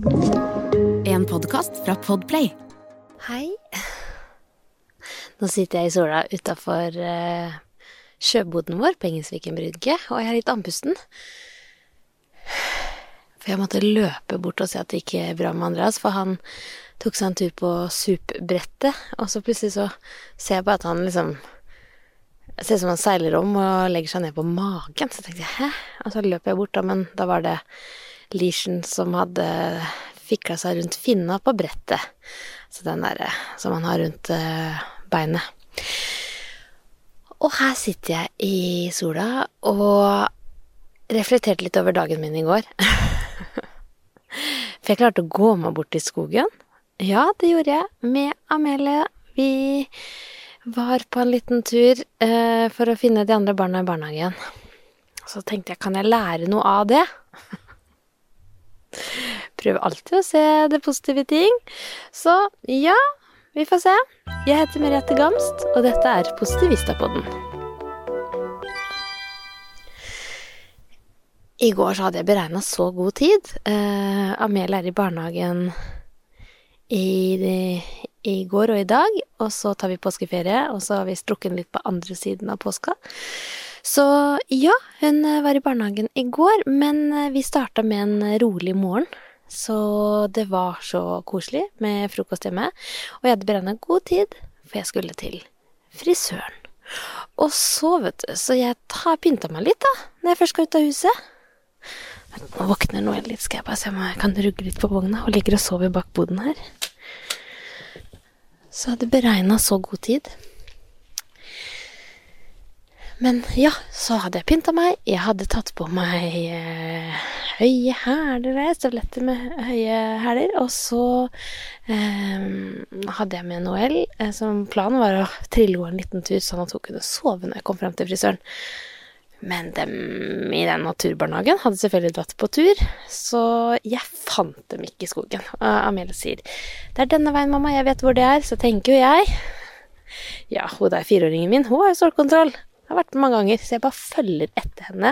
En podkast fra Podplay. Hei. Nå sitter jeg i sola utafor uh, sjøboden vår på Engelsviken brygge, og jeg er litt andpusten. For jeg måtte løpe bort og se at det er bra med Andreas, for han tok seg en tur på supbrettet, og så plutselig så ser jeg bare at han liksom Ser ut som han seiler om og legger seg ned på magen. Så tenkte jeg hæ? Og så løper jeg bort, da, men da var det leashen som hadde fikla seg rundt finna på brettet. Så den derre som man har rundt uh, beinet. Og her sitter jeg i sola og reflekterte litt over dagen min i går. For jeg klarte å gå meg bort i skogen. Ja, det gjorde jeg. Med Amelie. Vi var på en liten tur eh, for å finne de andre barna i barnehagen. Så tenkte jeg, kan jeg lære noe av det? Prøver alltid å se det positive ting. Så ja, vi får se. Jeg heter Merete Gamst, og dette er Positivistapodden. I går så hadde jeg beregna så god tid. Eh, Amel er i barnehagen i, i, går og i dag, og så tar vi påskeferie, og så har vi strukket litt på andre siden av påska. Så ja, hun var i barnehagen i går, men vi starta med en rolig morgen. Så det var så koselig med frokost hjemme, og jeg hadde beregna god tid, for jeg skulle til frisøren. Og så, vet du, så jeg har pynta meg litt, da, når jeg først skal ut av huset. Nå våkner Noel litt, skal jeg bare se om jeg kan rugge litt på vogna. Hun ligger og sover bak boden her. Så jeg hadde beregna så god tid. Men ja, så hadde jeg pynta meg. Jeg hadde tatt på meg eh, høye hæler, støvletter med høye hæler. Og så eh, hadde jeg med Noel, eh, som planen var å trille henne en liten tur, sånn at hun kunne sove når jeg kom frem til frisøren. Men dem i den naturbarnehagen hadde selvfølgelig dratt på tur, så jeg fant dem ikke i skogen. Og Amelie sier 'Det er denne veien, mamma, jeg vet hvor det er', så tenker jo jeg Ja, hun der fireåringen min, hun har jo stålkontroll. Jeg har vært med mange ganger, så jeg bare følger etter henne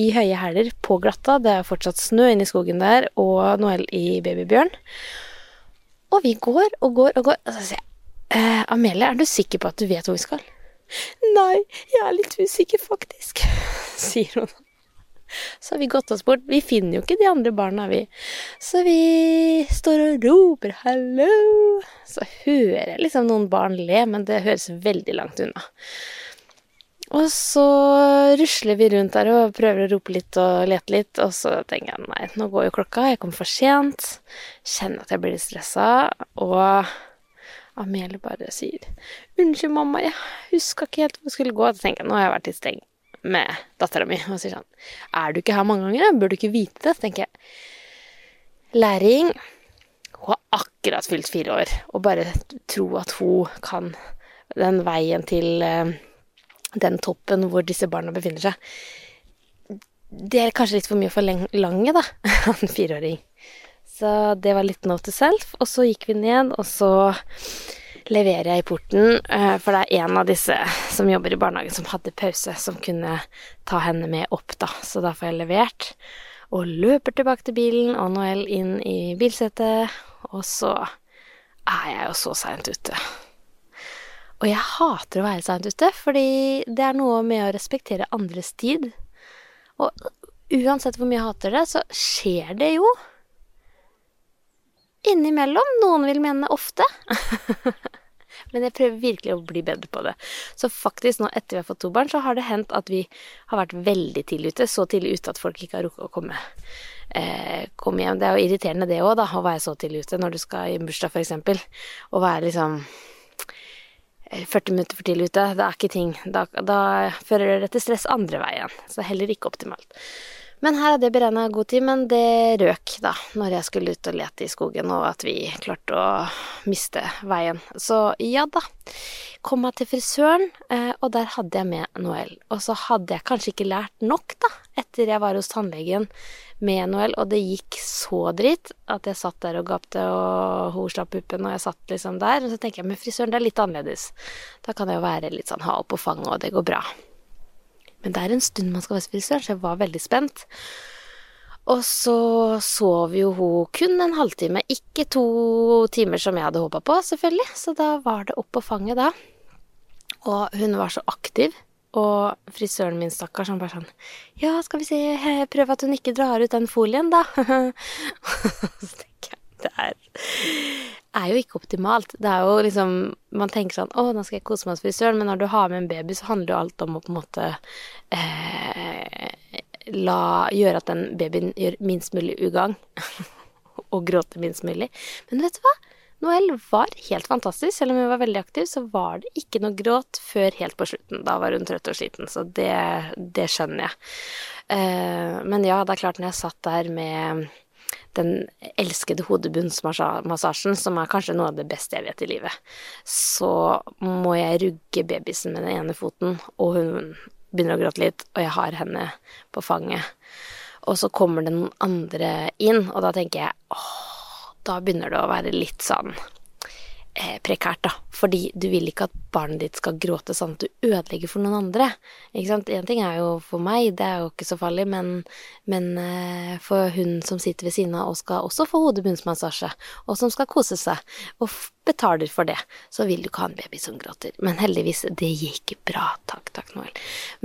i høye hæler på glatta. Det er fortsatt snø inne i skogen der, og Noel i Babybjørn. Og vi går og går og går. Og så sier jeg eh, Amelie, er du sikker på at du vet hvor vi skal? Nei, jeg er litt usikker, faktisk, sier hun. Så har vi gått oss bort. Vi finner jo ikke de andre barna, vi. Så vi står og roper 'hallo'. Så hører jeg liksom noen barn le, men det høres veldig langt unna. Og så rusler vi rundt der og prøver å rope litt og lete litt, og så tenker jeg nei, nå går jo klokka, jeg kommer for sent. Kjenner at jeg blir litt stressa, og Amelie bare sier 'Unnskyld, mamma, jeg huska ikke helt hvor jeg skulle gå'. Så tenker jeg nå har jeg vært litt streng med dattera mi, og sier sånn 'Er du ikke her mange ganger? Bør du ikke vite det?' Så tenker jeg Læring Hun har akkurat fylt fire år, og bare tro at hun kan den veien til eh, den toppen hvor disse barna befinner seg. Det er kanskje litt for mye for lange, da, av en fireåring. Så det var litt note to self. Og så gikk vi ned, og så leverer jeg i porten, eh, for det er en av disse som jobber i barnehagen som hadde pause, som kunne ta henne med opp, da. Så da får jeg levert. Og løper tilbake til bilen, og Noel inn i bilsetet. Og så er jeg jo så seint ute. Og jeg hater å være seint ute, fordi det er noe med å respektere andres tid. Og uansett hvor mye jeg hater det, så skjer det jo. Innimellom. Noen vil mene ofte. Men jeg prøver virkelig å bli bedre på det. Så faktisk nå etter vi har fått to barn, så har det hendt at vi har vært veldig tidlig ute. Så tidlig ute at folk ikke har rukket å komme, eh, komme hjem. Det er jo irriterende det òg, da, å være så tidlig ute når du skal i en bursdag, f.eks. Å være liksom 40 minutter for tidlig ute, det er ikke ting. Da, da fører det til stress andre veien. Så heller ikke optimalt. Men her hadde jeg beregna god tid, men det røk da når jeg skulle ut og lete i skogen, og at vi klarte å miste veien. Så ja da. Kom meg til frisøren, eh, og der hadde jeg med Noel. Og så hadde jeg kanskje ikke lært nok, da, etter jeg var hos tannlegen med Noel, og det gikk så dritt at jeg satt der og gapte, og hun slapp puppen, og jeg satt liksom der. Og så tenker jeg med frisøren, det er litt annerledes. Da kan jeg jo være litt sånn ha opp på fanget, og det går bra. Men det er en stund man skal være frisøren, så jeg var veldig spent. Og så sov jo hun kun en halvtime, ikke to timer som jeg hadde håpa på, selvfølgelig. Så da var det opp på fanget da. Og hun var så aktiv. Og frisøren min, stakkars, han bare sånn Ja, skal vi se, prøve at hun ikke drar ut den folien, da. så tenker jeg det er, er jo ikke optimalt. Det er jo liksom Man tenker sånn Å, nå skal jeg kose meg hos frisøren, men når du har med en baby, så handler jo alt om å på en måte eh, la Gjøre at den babyen gjør minst mulig ugagn. og gråter minst mulig. Men vet du hva? Noel var helt fantastisk. Selv om hun var veldig aktiv, så var det ikke noe gråt før helt på slutten. Da var hun trøtt og sliten, så det, det skjønner jeg. Uh, men ja, det er klart, når jeg satt der med den elskede hodebunnsmassasjen, som er kanskje noe av det beste jeg vet i livet, så må jeg rugge babysen med den ene foten, og hun begynner å gråte litt, og jeg har henne på fanget. Og så kommer noen andre inn, og da tenker jeg åh, da begynner det å være litt sånn prekært, da. Fordi du vil ikke at barnet ditt skal gråte sånn at du ødelegger for noen andre. Ikke sant. Én ting er jo for meg, det er jo ikke så farlig, men, men eh, for hun som sitter ved siden av og skal også få hodebunnsmassasje, og som skal kose seg, og betaler for det, så vil du ikke ha en baby som gråter. Men heldigvis, det gikk bra. Takk, takk, Noel.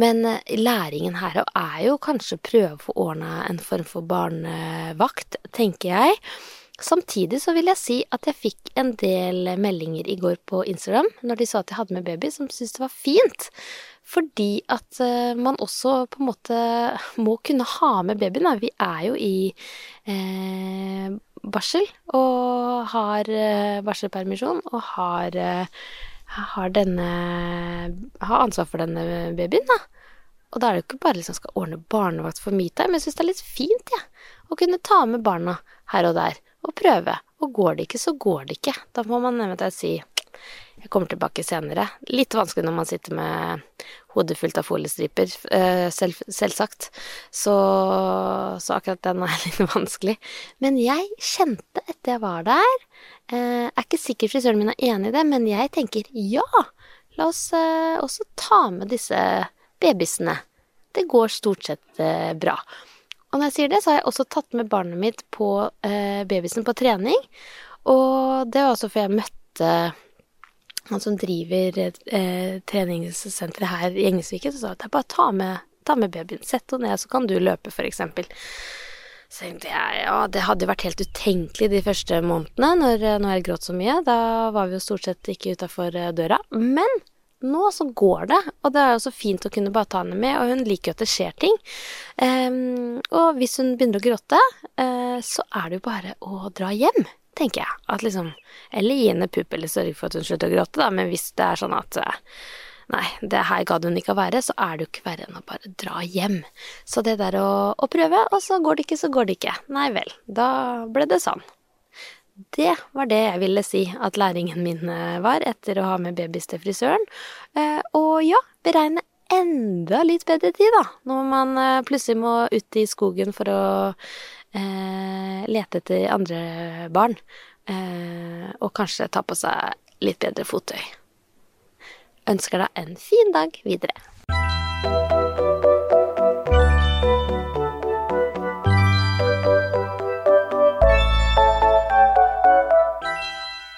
Men eh, læringen her er jo kanskje prøve å få ordna en form for barnevakt, tenker jeg. Samtidig så vil jeg si at jeg fikk en del meldinger i går på Instagram når de sa at jeg hadde med baby, som syntes det var fint. Fordi at uh, man også på en måte må kunne ha med babyen. Vi er jo i eh, barsel og har eh, barselpermisjon og har, eh, har denne Har ansvar for denne babyen, da. Og da er det jo ikke bare liksom skal ordne barnevakt for metime, jeg syns det er litt fint. Ja, å kunne ta med barna her og der og prøve. Og går det ikke, så går det ikke. Da må man eventuelt si jeg kommer tilbake senere. Litt vanskelig når man sitter med hodet fullt av foliestriper, eh, selv, selvsagt. Så, så, akkurat den er litt vanskelig. Men jeg kjente etter jeg var der eh, Er ikke sikker frisøren min er enig i det, men jeg tenker ja, la oss eh, også ta med disse babysene. Det går stort sett bra. Og når jeg sier det, så har jeg også tatt med barnet mitt på eh, babysen på trening. Og det var også fordi jeg møtte han som driver eh, treningssenteret her i Engesviken, så sa at jeg bare ta med, ta med babyen, sett henne ned, så kan du løpe, eksempel. Så tenkte jeg ja, det hadde vært helt utenkelig de første månedene når, Noel gråt så mye. Da var vi jo stort sett ikke utafor eh, døra. Men nå så går det, og det er jo så fint å kunne bare ta henne med, og hun liker jo at det skjer ting. Um, og hvis hun begynner å gråte, uh, så er det jo bare å dra hjem, tenker jeg. At liksom Eller gi henne pupp, eller sørge for at hun slutter å gråte, da, men hvis det er sånn at uh, Nei, det her gadd hun ikke å være, så er det jo ikke verre enn å bare dra hjem. Så det der å, å prøve, og så går det ikke, så går det ikke. Nei vel, da ble det sånn. Det var det jeg ville si at læringen min eh, var etter å ha med babys til frisøren. Eh, og ja, beregne enda litt bedre tid, da, når man eh, plutselig må ut i skogen for å eh, lete etter andre barn. Eh, og kanskje ta på seg litt bedre fottøy. Ønsker deg en fin dag videre.